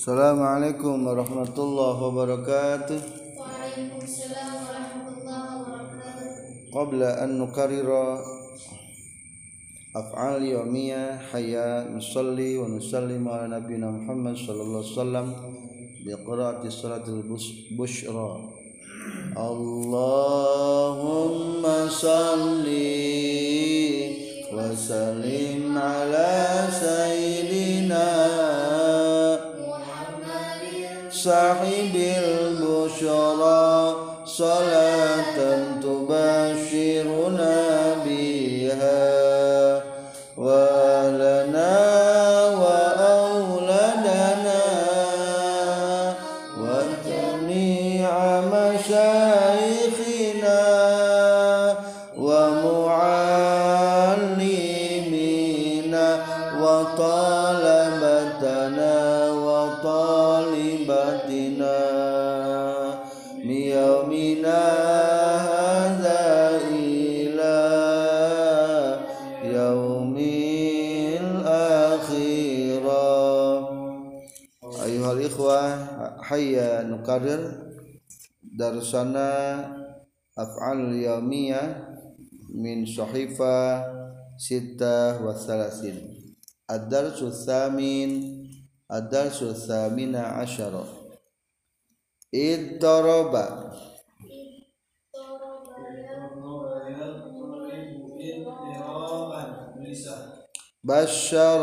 Assalamualaikum warahmatullahi wabarakatuh. Waalaikumsalam warahmatullahi wabarakatuh. Qabla an nukarrira af'al yawmiyah hayya nusalli wa nusallimu ala nabiyyina Muhammad sallallahu alaihi wasallam bi qiraati salatul bus- bushra. Allahumma salli wa sallim ala sayyidina صاحب البشرى. صلاة أيها الإخوة حيا نكرر درسنا أفعال اليومية من صحيفة ستة وثلاثين الدرس الثامن الدرس الثامن عشر اضطرب بشر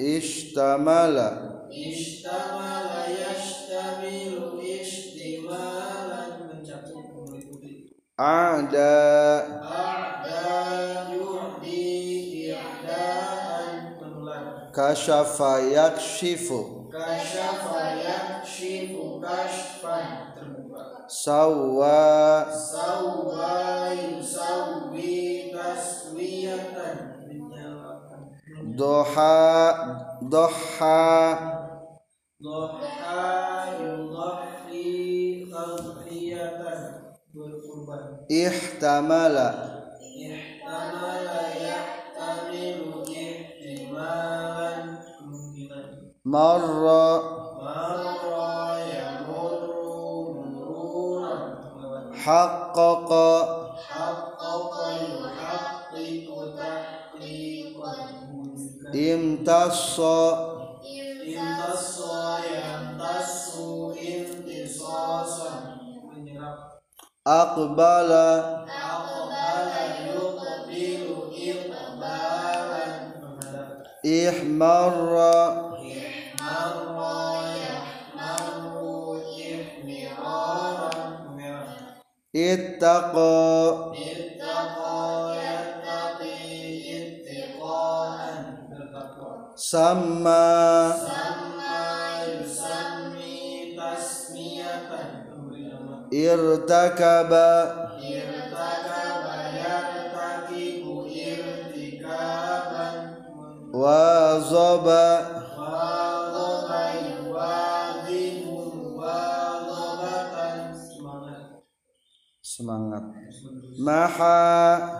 Istamala Istamala yastamilu istimalan mencakup Ada. Ada yu'di i'daan. Menular Kasyafa yakshifu. Kasyafa yakshifu kashfan. Terbuka. Sawa Sawa yusawwa doha doha. Doha yudhi tadhiyatan berkurban. Ihtamala. Ihtamala yahtamilu ihtimalan kemungkinan. Marra. Marra yamurru mururan haqqaqa. imtasso imtasso yamtassu imtisasa menyerap aqbala. Aqbala yuqbilu iqbalan. Ihmarra. Ihmarra yahmaru ihmiraran. Ittaqa. Ittaqa. sama irtakaba. Irtakaba yartakibu irtikaban wa zaba semangat. Maha.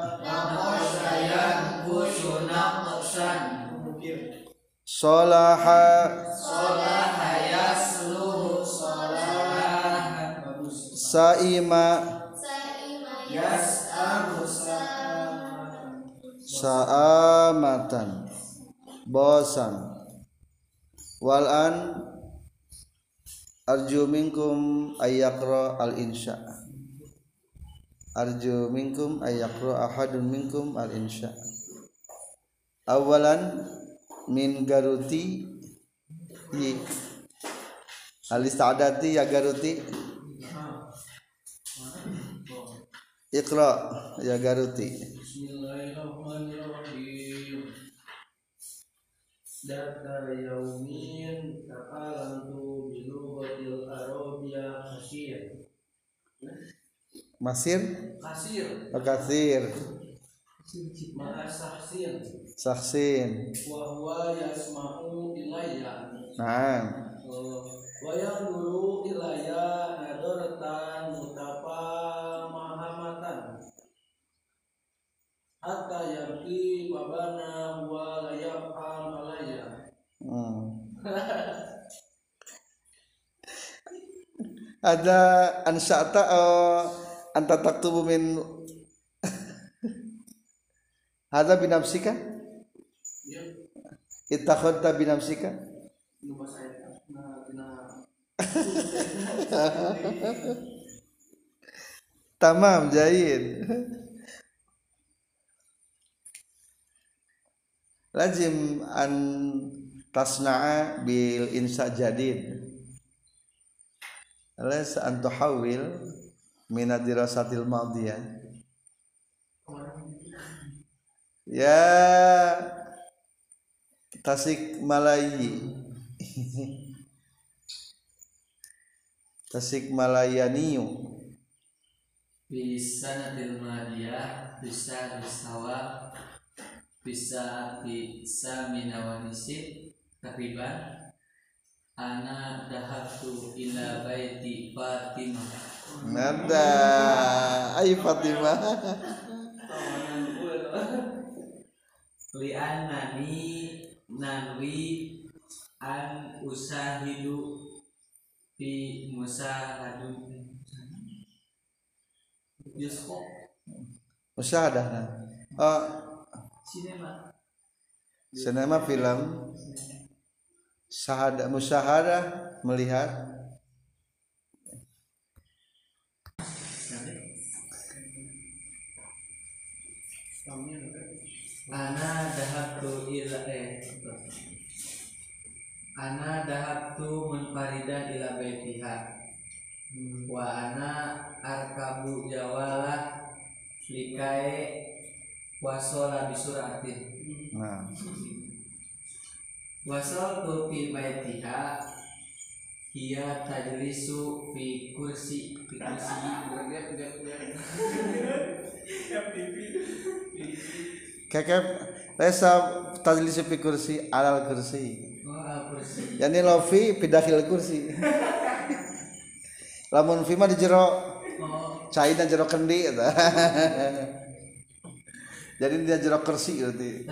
salaha. Saima. Saima Yas'alu saamatan. Bosan. Walan. Arju minkum ayakra al insya arju minkum ayakra ahadun minkum al insya awalan min garuti. I alistadati ya garuti. Iqra ya garuti. Bismillahirrahmanirrahim. Data yaumin takalantu bilughatil arabiyah kasir Masir? Kasir ma'a sahsin Saksin Nah mutafamahamatan. Hatta yaqi babana wa la yaf'al malaya hmm. Ada ansa'ta uh, anta taktubu min Hada binafsika? Ya Ittakhadta binafsika? Tamam jahit Lazim an tasna'a bil insa jadid. Alas an tuhawil min dirasatil madiyah Ya. Tasik Malayi Tasik Malayaniu bisa natil madiyah bisa disawa bisa di samina wanisit takriban ana dahabtu ila baiti Fatimah. Nada. Ay Fatimah tawanan gue li annani nanwi an usahidu fi musahadun bioskop Musyahadah nah. Oh sinema. Sinema film. Sahada Musyahadah Melihat Ana dahabtu ila eh Ana dahabtu munfaridan ila baitiha. Wa ana arkabu jawalah likae wasola bisuratin Nah. Wasal tu fi baitiha hiya tajlisu fi kursi fi kursi Kekep Lesa tajlisu fi kursi Alal kursi. Oh Yani lofi Pidakhil kursi. Lamun fi mah di jero Cai dan jero kendi. Jadi dia jero kursi berarti.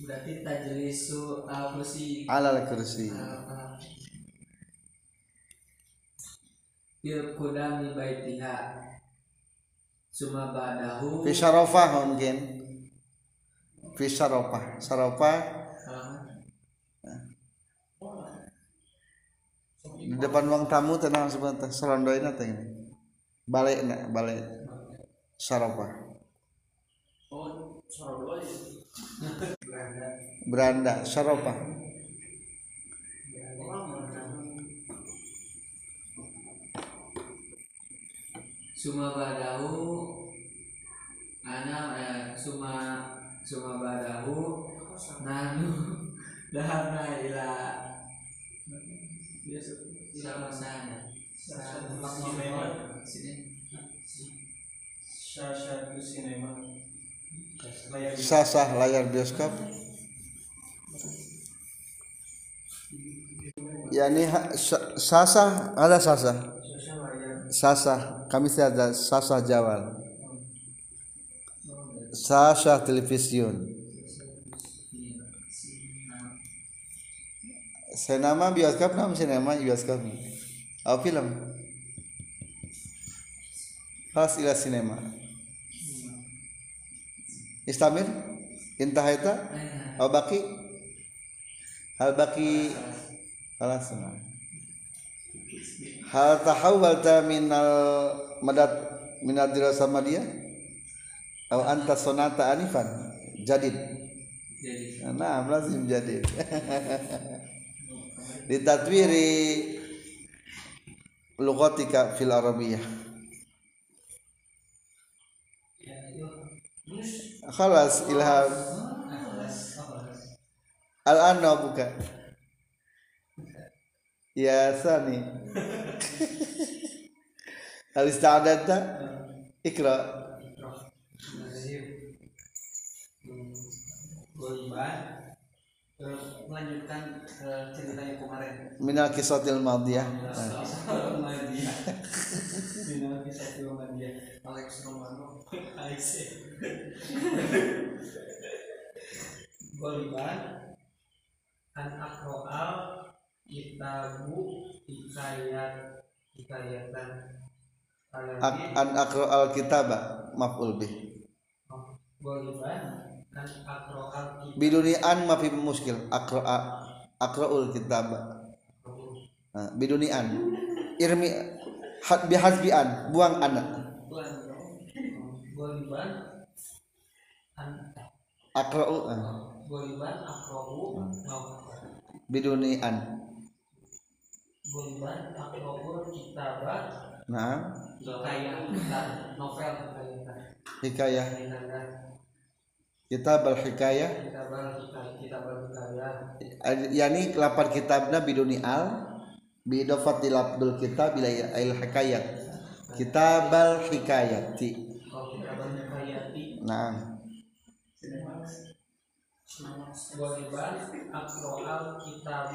Berarti tajlisu al kursi. Alal kursi. Bil kudami baitiha. Suma ba'dahu. Fi syarafah mungkin Fi Syarafah halaman di depan ruang tamu tenang sebentar. Serondoin atau ini. Balik nak balik ya beranda syarafah Suma ba'dahu Ana eh, Suma Suma ba'dahu Nanu Dahabna ila Sama sana. Sini. Syashatu sinema layar sasah layar bioskop. Yani ha- sa- sasah ada sasah layar. Sasah kami tidak ada sasah jawal sasah televisiun Sinema bioskop nama sinema bioskop oh film? Halas ila sinema. Istamir? Intahaita Lain. aw baki hal baki halas nah. hal tahawwalta minal madad minal dirasa madiyah aw anta sonata anifan. Jadid. Jadi nah lazim jadid. Ditatwiri lugatika fil arabiyah. Ya khalas ilham. Al-anna buka ya sani. Al ista'adata ikra Terus melanjutkan eh, ceritanya kemarin. Minal kisatil madiyah. Muhammadiyah Bina kisah Muhammadiyah Alex Romano. Alex. Goliban An akroal Kitabu Hikayat Hikayatan. An akra al kitaba. Maf'ul bih. Goliban akroal biduni an ma fi muskil. Akra akraul kitaba Nah, biduni an irmi had bihasbi an buang anak. Goliban An akra'u ah, biduni an kitabah nah. Novel hikayah. hikayat kitab al hikayah yani lapan kitabna biduni al bi idafati labdul kitab ila il hikayat. Kitabal hikayati kalau kitabah hikayati nah kitab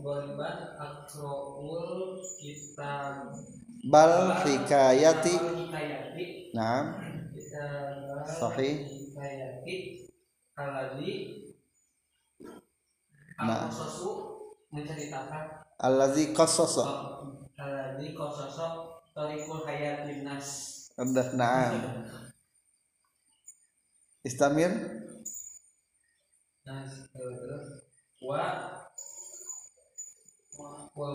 Goliban akroul kitab bal hikayati. Nah Sahih. Nah. Menceritakan allazi qassasa Alladzi qasasa tariqul nah istamir wa wa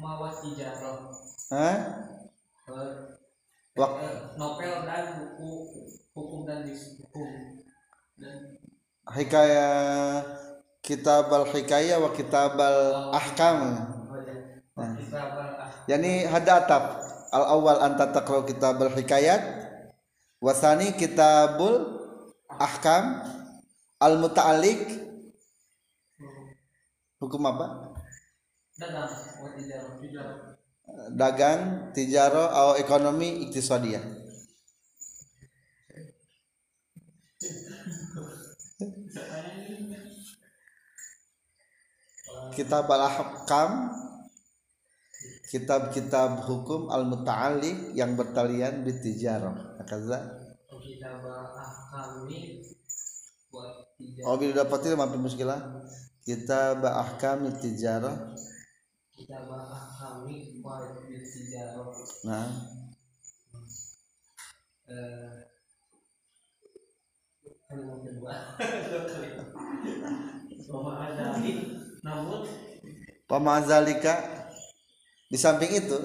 mawat tijarah Hah? Wak- eh, novel dan buku hukum dan hukum dan hikayah kitab al hikayah wa kitab al ahkam. Nah. kitab al yani hada atap al awal anta taqra kitab al hikayat wasani kitabul ahkam al muta'alliq hukum apa dagang tijaro atau ekonomi iktisadiyah kitab al ahkam kitab-kitab hukum al muta'alliq yang bertalian bitijarah akaza? Kitab al ahkami wa tijarah oh bila dapatil mampu muskilah kitab nah. Kalimat kedua di samping itu.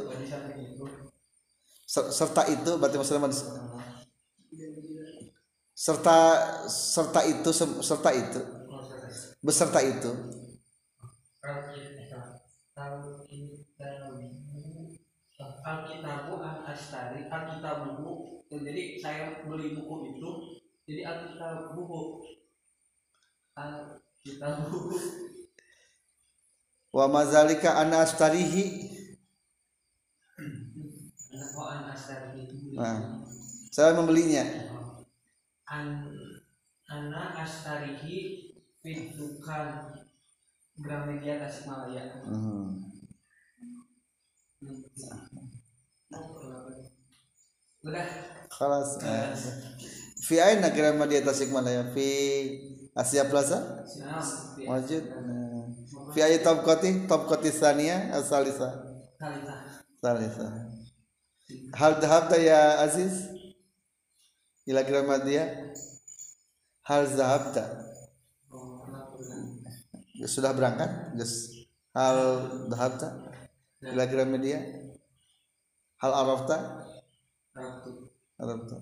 Serta itu berarti maksudnya serta serta itu serta itu. Beserta itu an Astari Alkitabu jadi saya beli buku itu jadi Alkitab buku. Alkitab buku. Wa mazalika ana astarihi. Oh nah, saya membelinya. An ana Astarihi Fitukan Gramedia Tasikmalaya. Hmm. Udah Khalas. Eh. Fi aina Gramedia Tasikmalaya? Fi Asia Plaza? Wajib. Eh. Fi ayat tabqati tabqati sania asalisa. Kalita Salisa. hal dhahabta ya Aziz ila Gramedia hal dhahabta oh kenapa dengan sudah berangkat Gus hal dhahabta ila Gramedia hal arafta arafta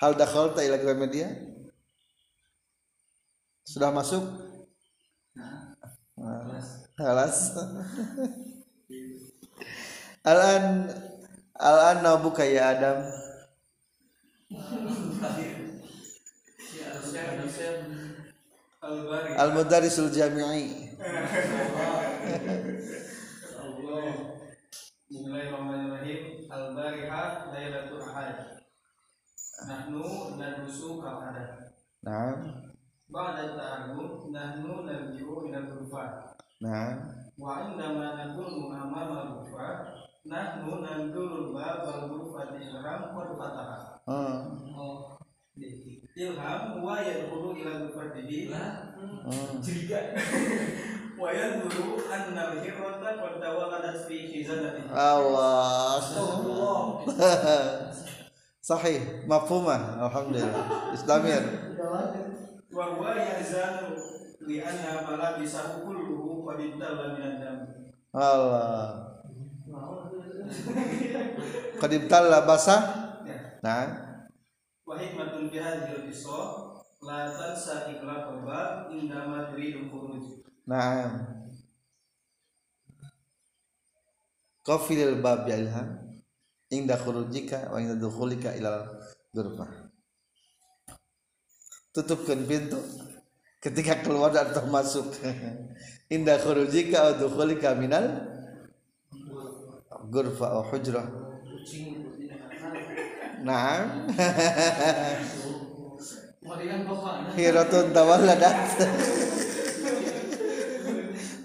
hal dakhalta ila Gramedia sudah masuk? Nah Ah, halas Al-an Al-an nabuka ya Adam? Saya dosen Al-Bari. Al-Mudarrisul Jami'i. Allah. Bismillahirrahmanirrahim. Al-Bariha Lailatul Ahad. Nahnu nadrusu kal. Nah Ba'da ta'arruf nahnu narji'u ila al-ghurfat. Nah Wa indama nakunu amama al-ghurfat nahnu nandurul bab wal ghurfat ilham qad fataha. hmm. oh jadi Ilham wa yadkhulu ila al-ghurfat bihi lah Allah. Sahih Mafhumah Alhamdulillah. Islamir Allah. Qadibtalla basah Nah wa hikmatun fi hadhihi al-qissa la tansa iqlaq al-bab indama turidu khuruj Nah. Qafilil bab ya ilham Inda khurujika wa inda dukhulika ilal ghurfah Tutupkan pintu. Ketika keluar atau masuk Inda khurujika wa dukhulika minal ghurfah wa hujrah. Nah. Hiratun tawalladat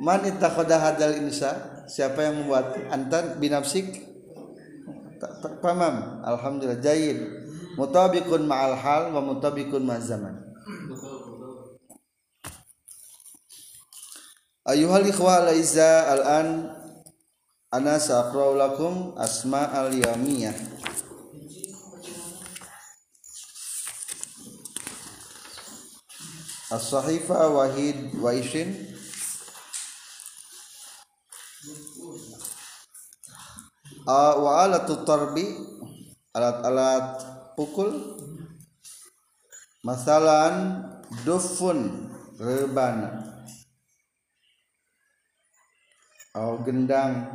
Man ittakhadha hadal insa Siapa yang membuat Antan binafsik? Tamam. Alhamdulillah Jayid Mutabikun ma'al hal Wa mutabikun ma'al zaman. Ayuhal ikhwa al-izza al-an Ana sa'akra'u lakum Asma al-yamiyah As-sahifa wahid wa ishin A- Wa alatu tarbi Alat-alat pukul. Masalan Dufun Rebana Oh gendang.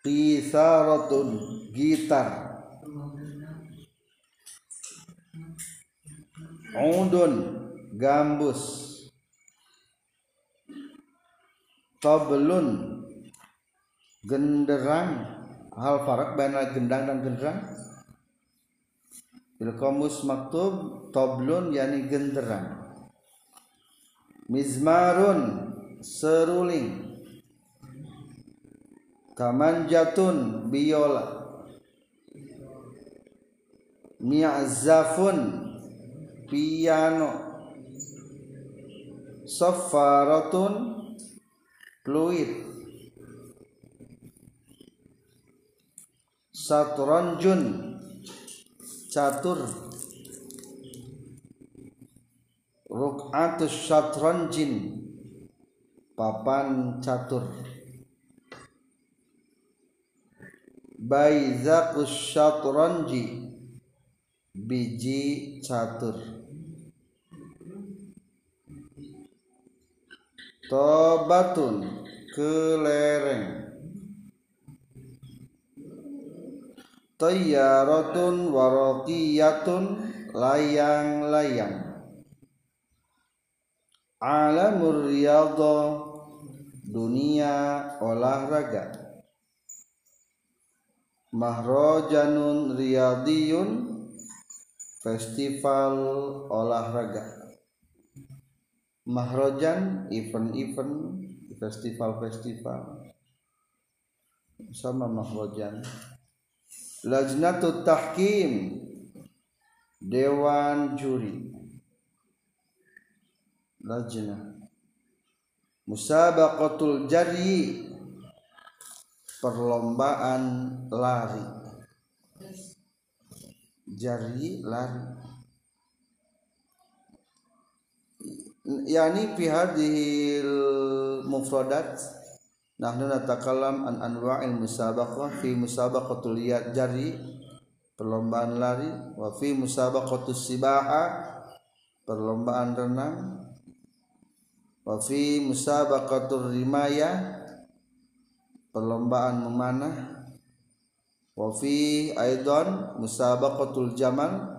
Qisaratun Gitar. Udun Gambus. Tablun Genderang. Hal farak baina gendang dan genderang. Bil qamus maktub Tablun yani genderang. Mizmarun seruling. Kamanjatun biola. Mi'zafun piano. Safaratun fluid satranjun catur. Ruk'atus satranjin papan catur. Baizakus satranji biji catur. Tobatun kelereng Tayyaratun waraqiyatun layang-layang. Alamur riyadha dunia olahraga. Mahrojanun riyadiyun festival olahraga. Mahrojan event-event festival-festival. Sama Mahrojan Lajnatut Tahkim Dewan Juri. Lajnah. Musabaqatul Jari Perlombaan lari. Jari lari. Yani fi hadhil mufradat Nahnu natakallam an anwa'il musabaqah fi musabaqatul jari perlombaan lari wa fi musabaqatus sibaha perlombaan renang wa fi musabaqatur rimaya perlombaan memanah wa fi aidan musabaqatul jamal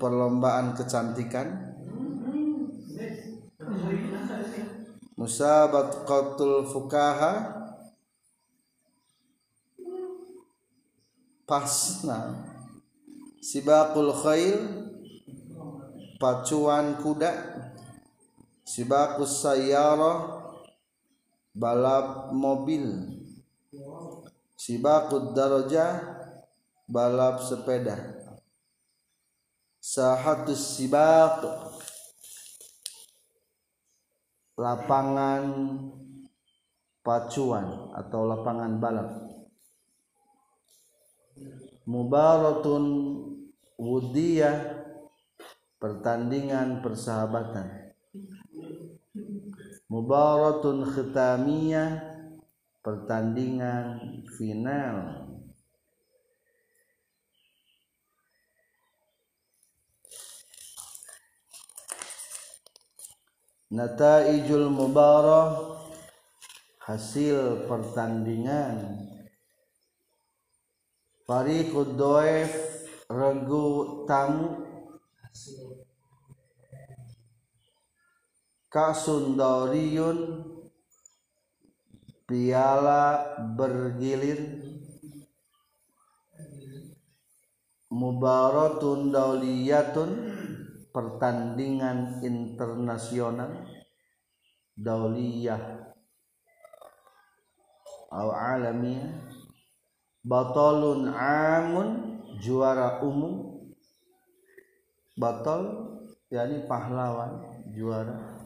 perlombaan kecantikan musabaqatul fukaha. Pasna sibaqul khail. Pacuan kuda. Sibaqus sayyarah balap mobil. Sibaqud darajah balap sepeda. Sahatus sibaq lapangan pacuan atau lapangan balap. Mubaratun wudiyah pertandingan persahabatan. Mubaratun khitamiyah pertandingan final nataijul mubarah hasil pertandingan. Fariqud doef regu tamu kasundariun piala bergilir. Mubaratun dauliyatun pertandingan internasional dauliyah atau alamiah batalun amun juara umum. Batal yakni pahlawan juara.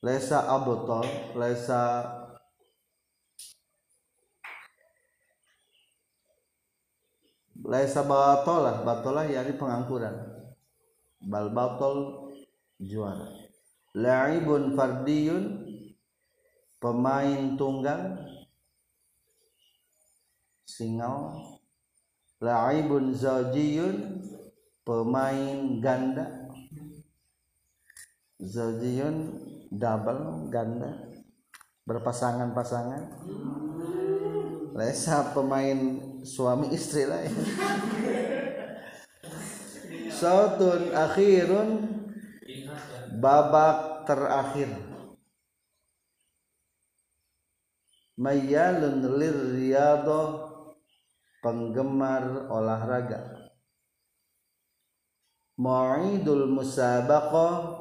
Lesa abotol lesa lesa batolah batolah yakni pengangkuran bal batol juara. Laibun fardiyun pemain tunggal singal laibun zawjiyun pemain ganda. Zawjiyun double ganda. Berpasangan-pasangan. Lesa pemain suami istri lah ya. Sautun akhirun babak terakhir. Mayalun lirriyadhah penggemar olahraga. Mu'idul musabaqah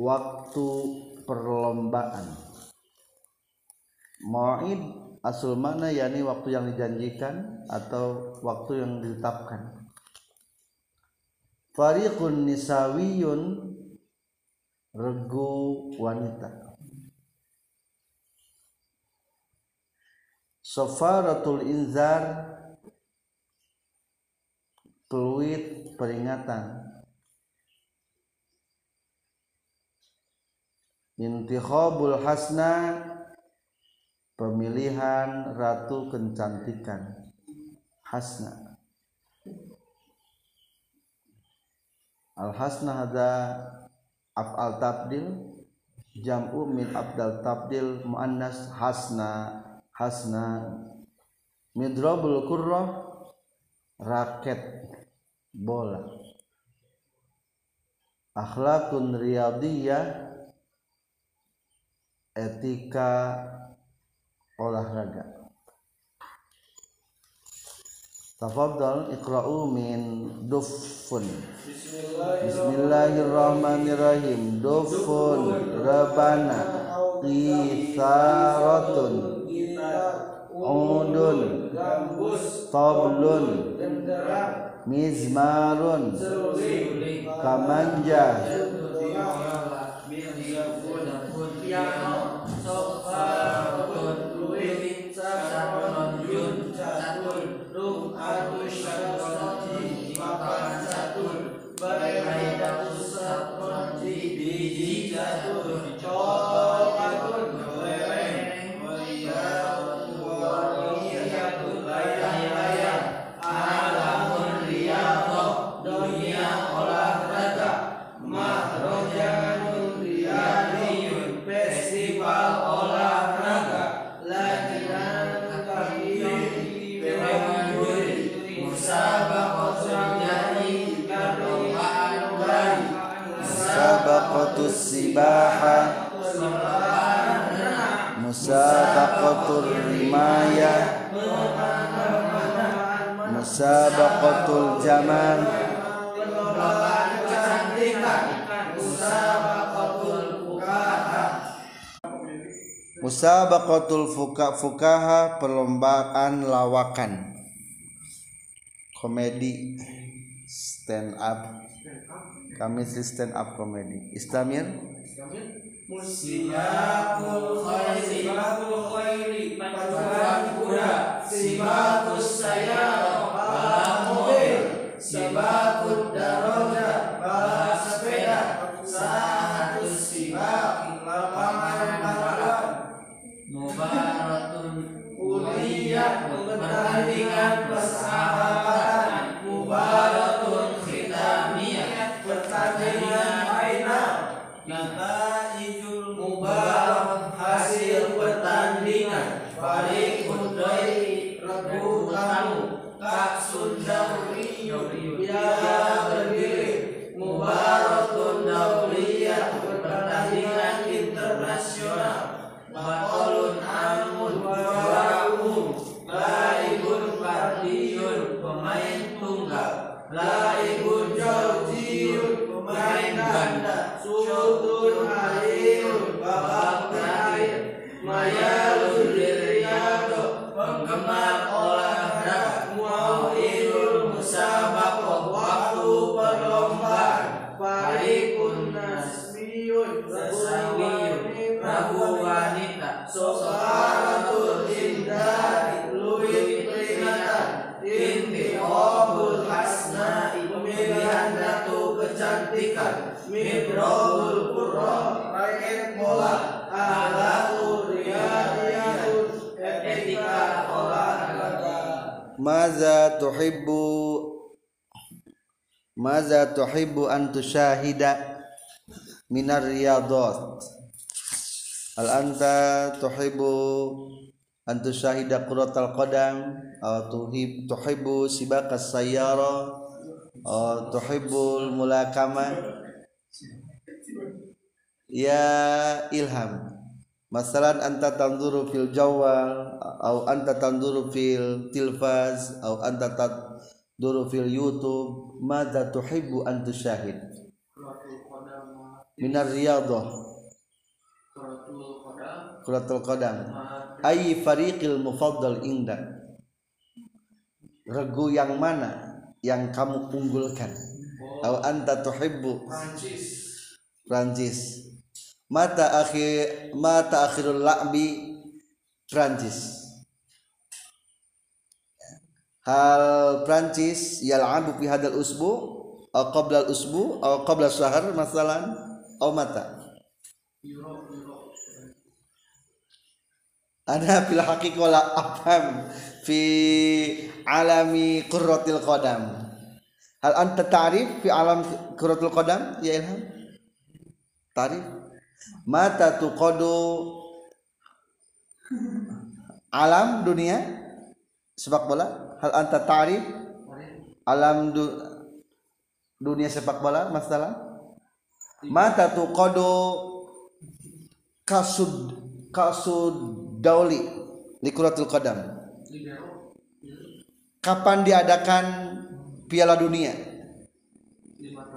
waktu perlombaan. Mau'id asul mana yakni waktu yang dijanjikan atau waktu yang ditetapkan Fariqun nisawiyun regu wanita. Sofaratul inzar peluit peringatan. Intikhabul hasna pemilihan ratu kecantikan. Hasna al hasna ada af'al tabdil jam'u min abdal tabdil muannas hasna hasna midrabul kurrah raket bola. Akhlakun riyadiyah etika olahraga Tafadhal iqra'u min duffun. Bismillahirrahmanirrahim. Duffun Rabana Qisaratun Udun Tablun Mizmarun Kamanja. Sabaqatus Jamal Musabaqatul fuka fukaha perlombaan lawakan. Komedi stand up kami si stand up comedy Islamir Sibakul khairi Sibakul khairi Paduan kuda. Sibakus sayar Balap mobil Sibakul daroja Balap sepeda Satu sibak Lapangan balapan Mubaratun Uliyah Pertandingan persahabatan ganda Sutun halirun babak Mayalun tuhibbu? Maza tuhibbu an tusyahida minar riyadat Al anta tuhibbu an tusyahida quratal qadam? Tuhib tuhibbu sibakas sayyara? Aw tuhibbul mulakama Ya Ilham Masalan anta tanzuru fil jawal atau anta tanzuru fil tilfaz atau anta tanzuru fil YouTube madza tuhibbu an tusyahid minar riyadhah kuratul qadam. Kuratul qadam ma ay fariqil mufaddal indak regu yang mana yang kamu unggulkan? Atau anta tuhibbu? Prancis Prancis mata akhir mata akhirul la'bi Prancis hal Prancis yal'abu fi hadal usbu atau qabla al usbu atau qabla syahr masalan atau mata. Ana fil haqiqah la afham fi alami qurratil qadam. Hal anta ta'rif fi alam qurratil qadam? Ya ilham. Ta'rif mata tuqadu alam dunia? Sepak bola? Hal anta ta'rif? Alam du, dunia sepak bola masalah? Mata tuqadu kasud kasud dauli di kuratul qadam. Kapan diadakan piala dunia?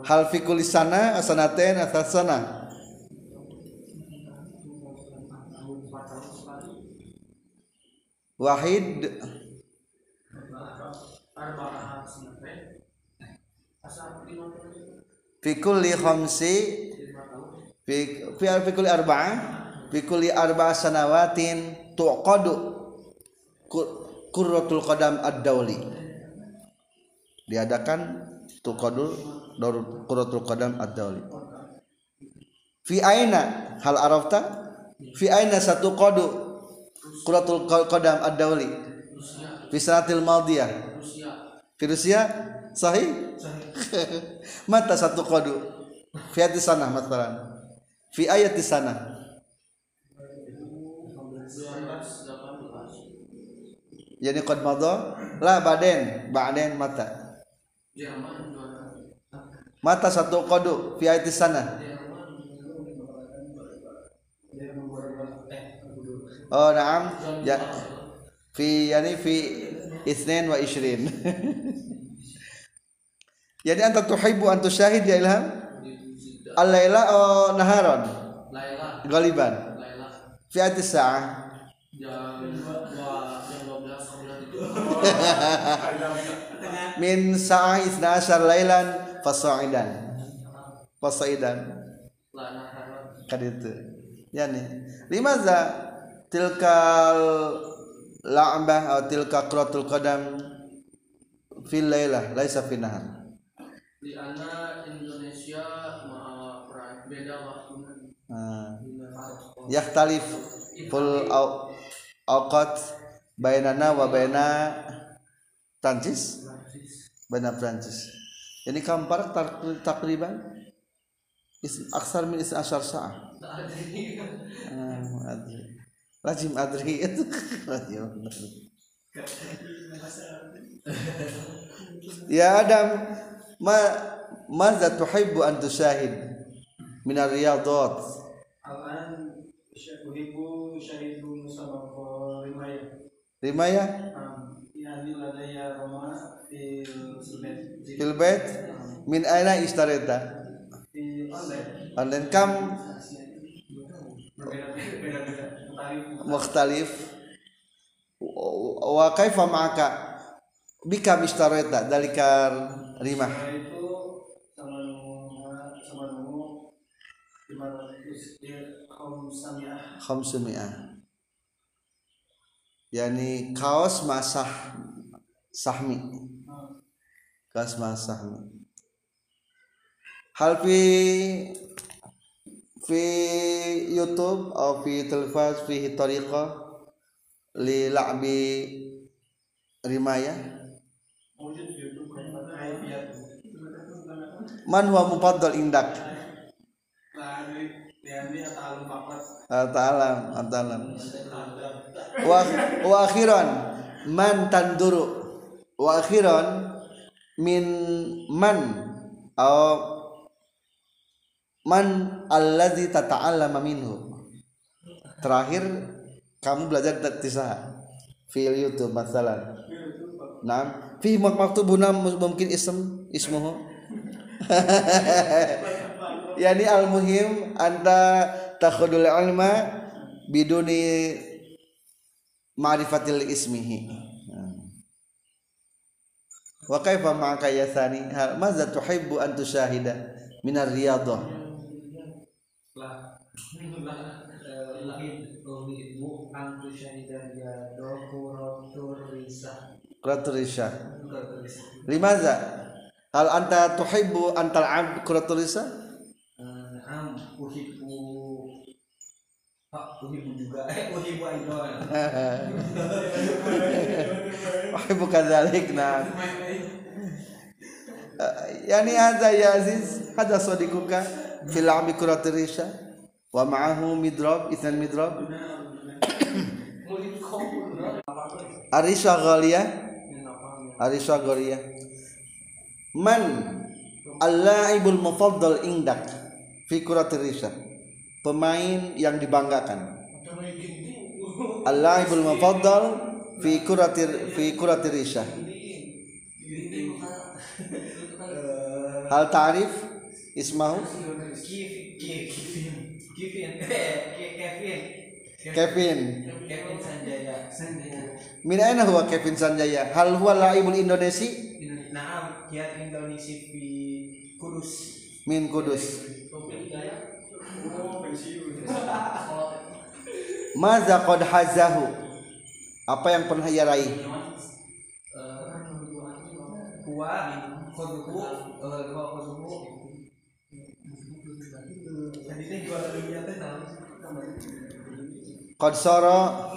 Hal fi kulli sana asanaten asasana wahid. Arba'ah sanate asal lima tahun fi kulli khamsi. Lima tahun fi fi fi kulli arba'ah fi kulli arba'a sanawatin tuqadu ku- kurratul qadam ad-dauli diadakan tuqadu darul kurratul qadam ad-dauli fi aina? Hal arafta? Fi aina satu qadu kurratul qadam ad-dauli Rusia fi sanatil madiyah Rusia sahih? Mata satu qadu. Fi ayati sana masalan fi ayati sana. 2018 yani qad madha? La baden ba'den mata. Mata satu qadu. Fi ayati sana oh na'am. Ya. Fi yani fi ithnain wa ishrin. Jadi anta tuhibbu an tusyahid ya ilham? Al-laila oh naharon Laila. Galiban Laila. Fi ayati sa'ah min sa'ah isna asyar lailan fasa'idan fasa'idan kan itu. Yani limaza tilkal la'bah atau tilka qiratul qadam fil lailah laisa fi nahar. Di ana Indonesia beda waktunya Ah. yahtalif ful awqat bainana wa baina Prancis. Baina Prancis. Ini kampar tak- takriban is aksar min is asyar sa'ah Lazim adri. Itu Lazim. Ya Adam ma madza tuhibbu an tushahid min ar-riyadat Al-an uhibbu syahidu musabaqah rimayah rimaya? Yani ladaya Roma fil bait min aina istareta? Online. Kam berbeda beda beda tarif mukhtalif. Wa kaifa ma'aka? Bika istareta dalikar rimah. Itu samiah. 500 yani kaos masah sahmi. Kaos masah sahmi. Hal fi fi YouTube atau fi televas fi tariqah li la'bi rimaya man huwa mufaddal indak. Atau ta'alam ta'alam wa wa akhiran man tanduru. Wa akhiran min man aw man allazi tata'allama minhu. Terakhir kamu belajar tisah fil YouTube masalah. Naam. Fi maktubuna mungkin ism ismuhu. Yani al muhim anta takhudul ilma biduni ma'rifatil ismihi. Wa kaifa ma'aka ya thani? Hal madza tuhibbu an tusyahida min ar-riyadah dokuratur risa. Limaza hal anta tuhibbu an tal'ab Quratulisha Eh, am uhibu Pak, uhibu juga, eh uhibu idol uhibbu kadzalik nah yani hadza ya aziz hadza sadiquka fil abi Quratulisha wa ma'ahu midrab ithan midrab. Arisha Ghaliyah. Arisha Ghaliyah. Man Al-la'ibul mufaddal indak Fi kuratir risha. Pemain yang dibanggakan. Al-la'ibul mufaddal Fi kuratir Fi kuratir risha Hal ta'rif? Ismahu? Kevin Kevin Kevin Kevin. Kevin. Sanjaya. Sanjaya. Min aina huwa Kevin Sanjaya? Hal huwa la'ibul Indonesi? Naam, dia Indonesia di Kudus. Min Kudus. Maza qad hazahu. Apa yang pernah ia raih Kuwa koduku, eh kuwa koduku. Tadi teh jual dunia teh naon? Qad sara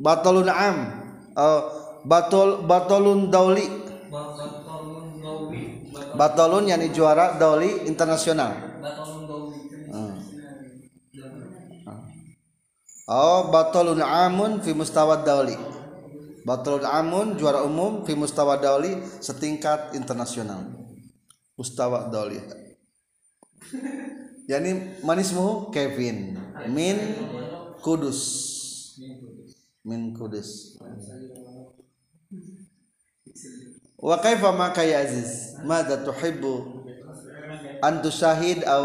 Batolun am oh, Batol Batolun dauli Batolun yani juara dauli internasional Batolun Dawi. Oh Batolun amun fi mustawa dauli Batolun amun juara umum fi mustawa dauli setingkat internasional. Mustawa dauli. Yani manismu Kevin. Min Kudus. Min Kudus. Wa kaifa maka ya Aziz? Mada tuhibbu An tusyahid aw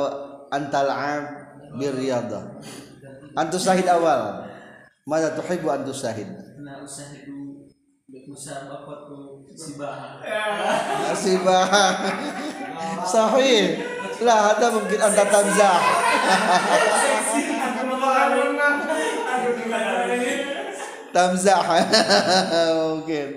an tal'ab birriyadah An tusyahid awal. Mada tuhibbu an tusyahid Nah, usah si bahan. Asibah Sahih Lah ada mungkin anta tamzah Tamzah Mungkin.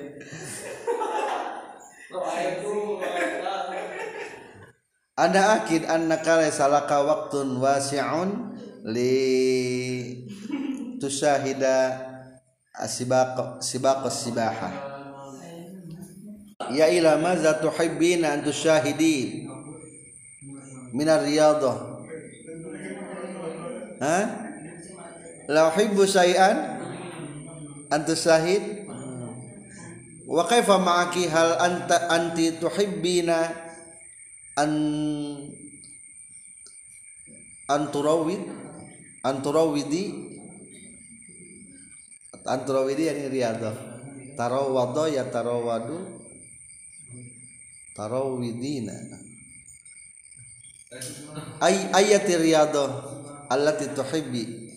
Anda akid annaka laysa laka waqtun wasi'un li tusyahida asibaq sibaq sibaha ya ila maza tuhibbina an tusyahidi min ar-riyadah ha? La uhibbu syai'an an tusyahid wa kaifa ma'aki? Hal anta anti tuhibbina an anturawid anturawidi anturawidi yani riyadah tarawada ya tarawadu tarawidina ay ayati riyadah allati tuhibbi.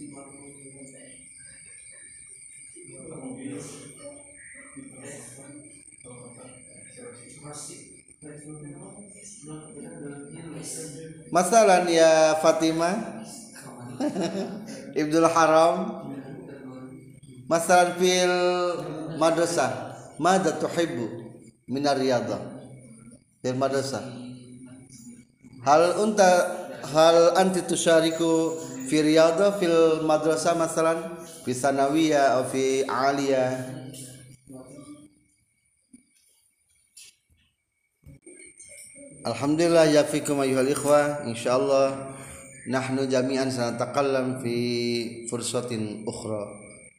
Masalan ya Fatimah Ibnul Haram Masalan fil madrasah. Mada tuhibbu Minar riyadah Fil madrasah. Hal unta Hal anti tusyariku Fi riyadah fil madrasah Masalan? Fi sanawiyah Atau fi aliyah? Alhamdulillah yafikum ayuhal ikhwah. Insyaallah nahnu jami'an sanatakallam fi fursatin ukhra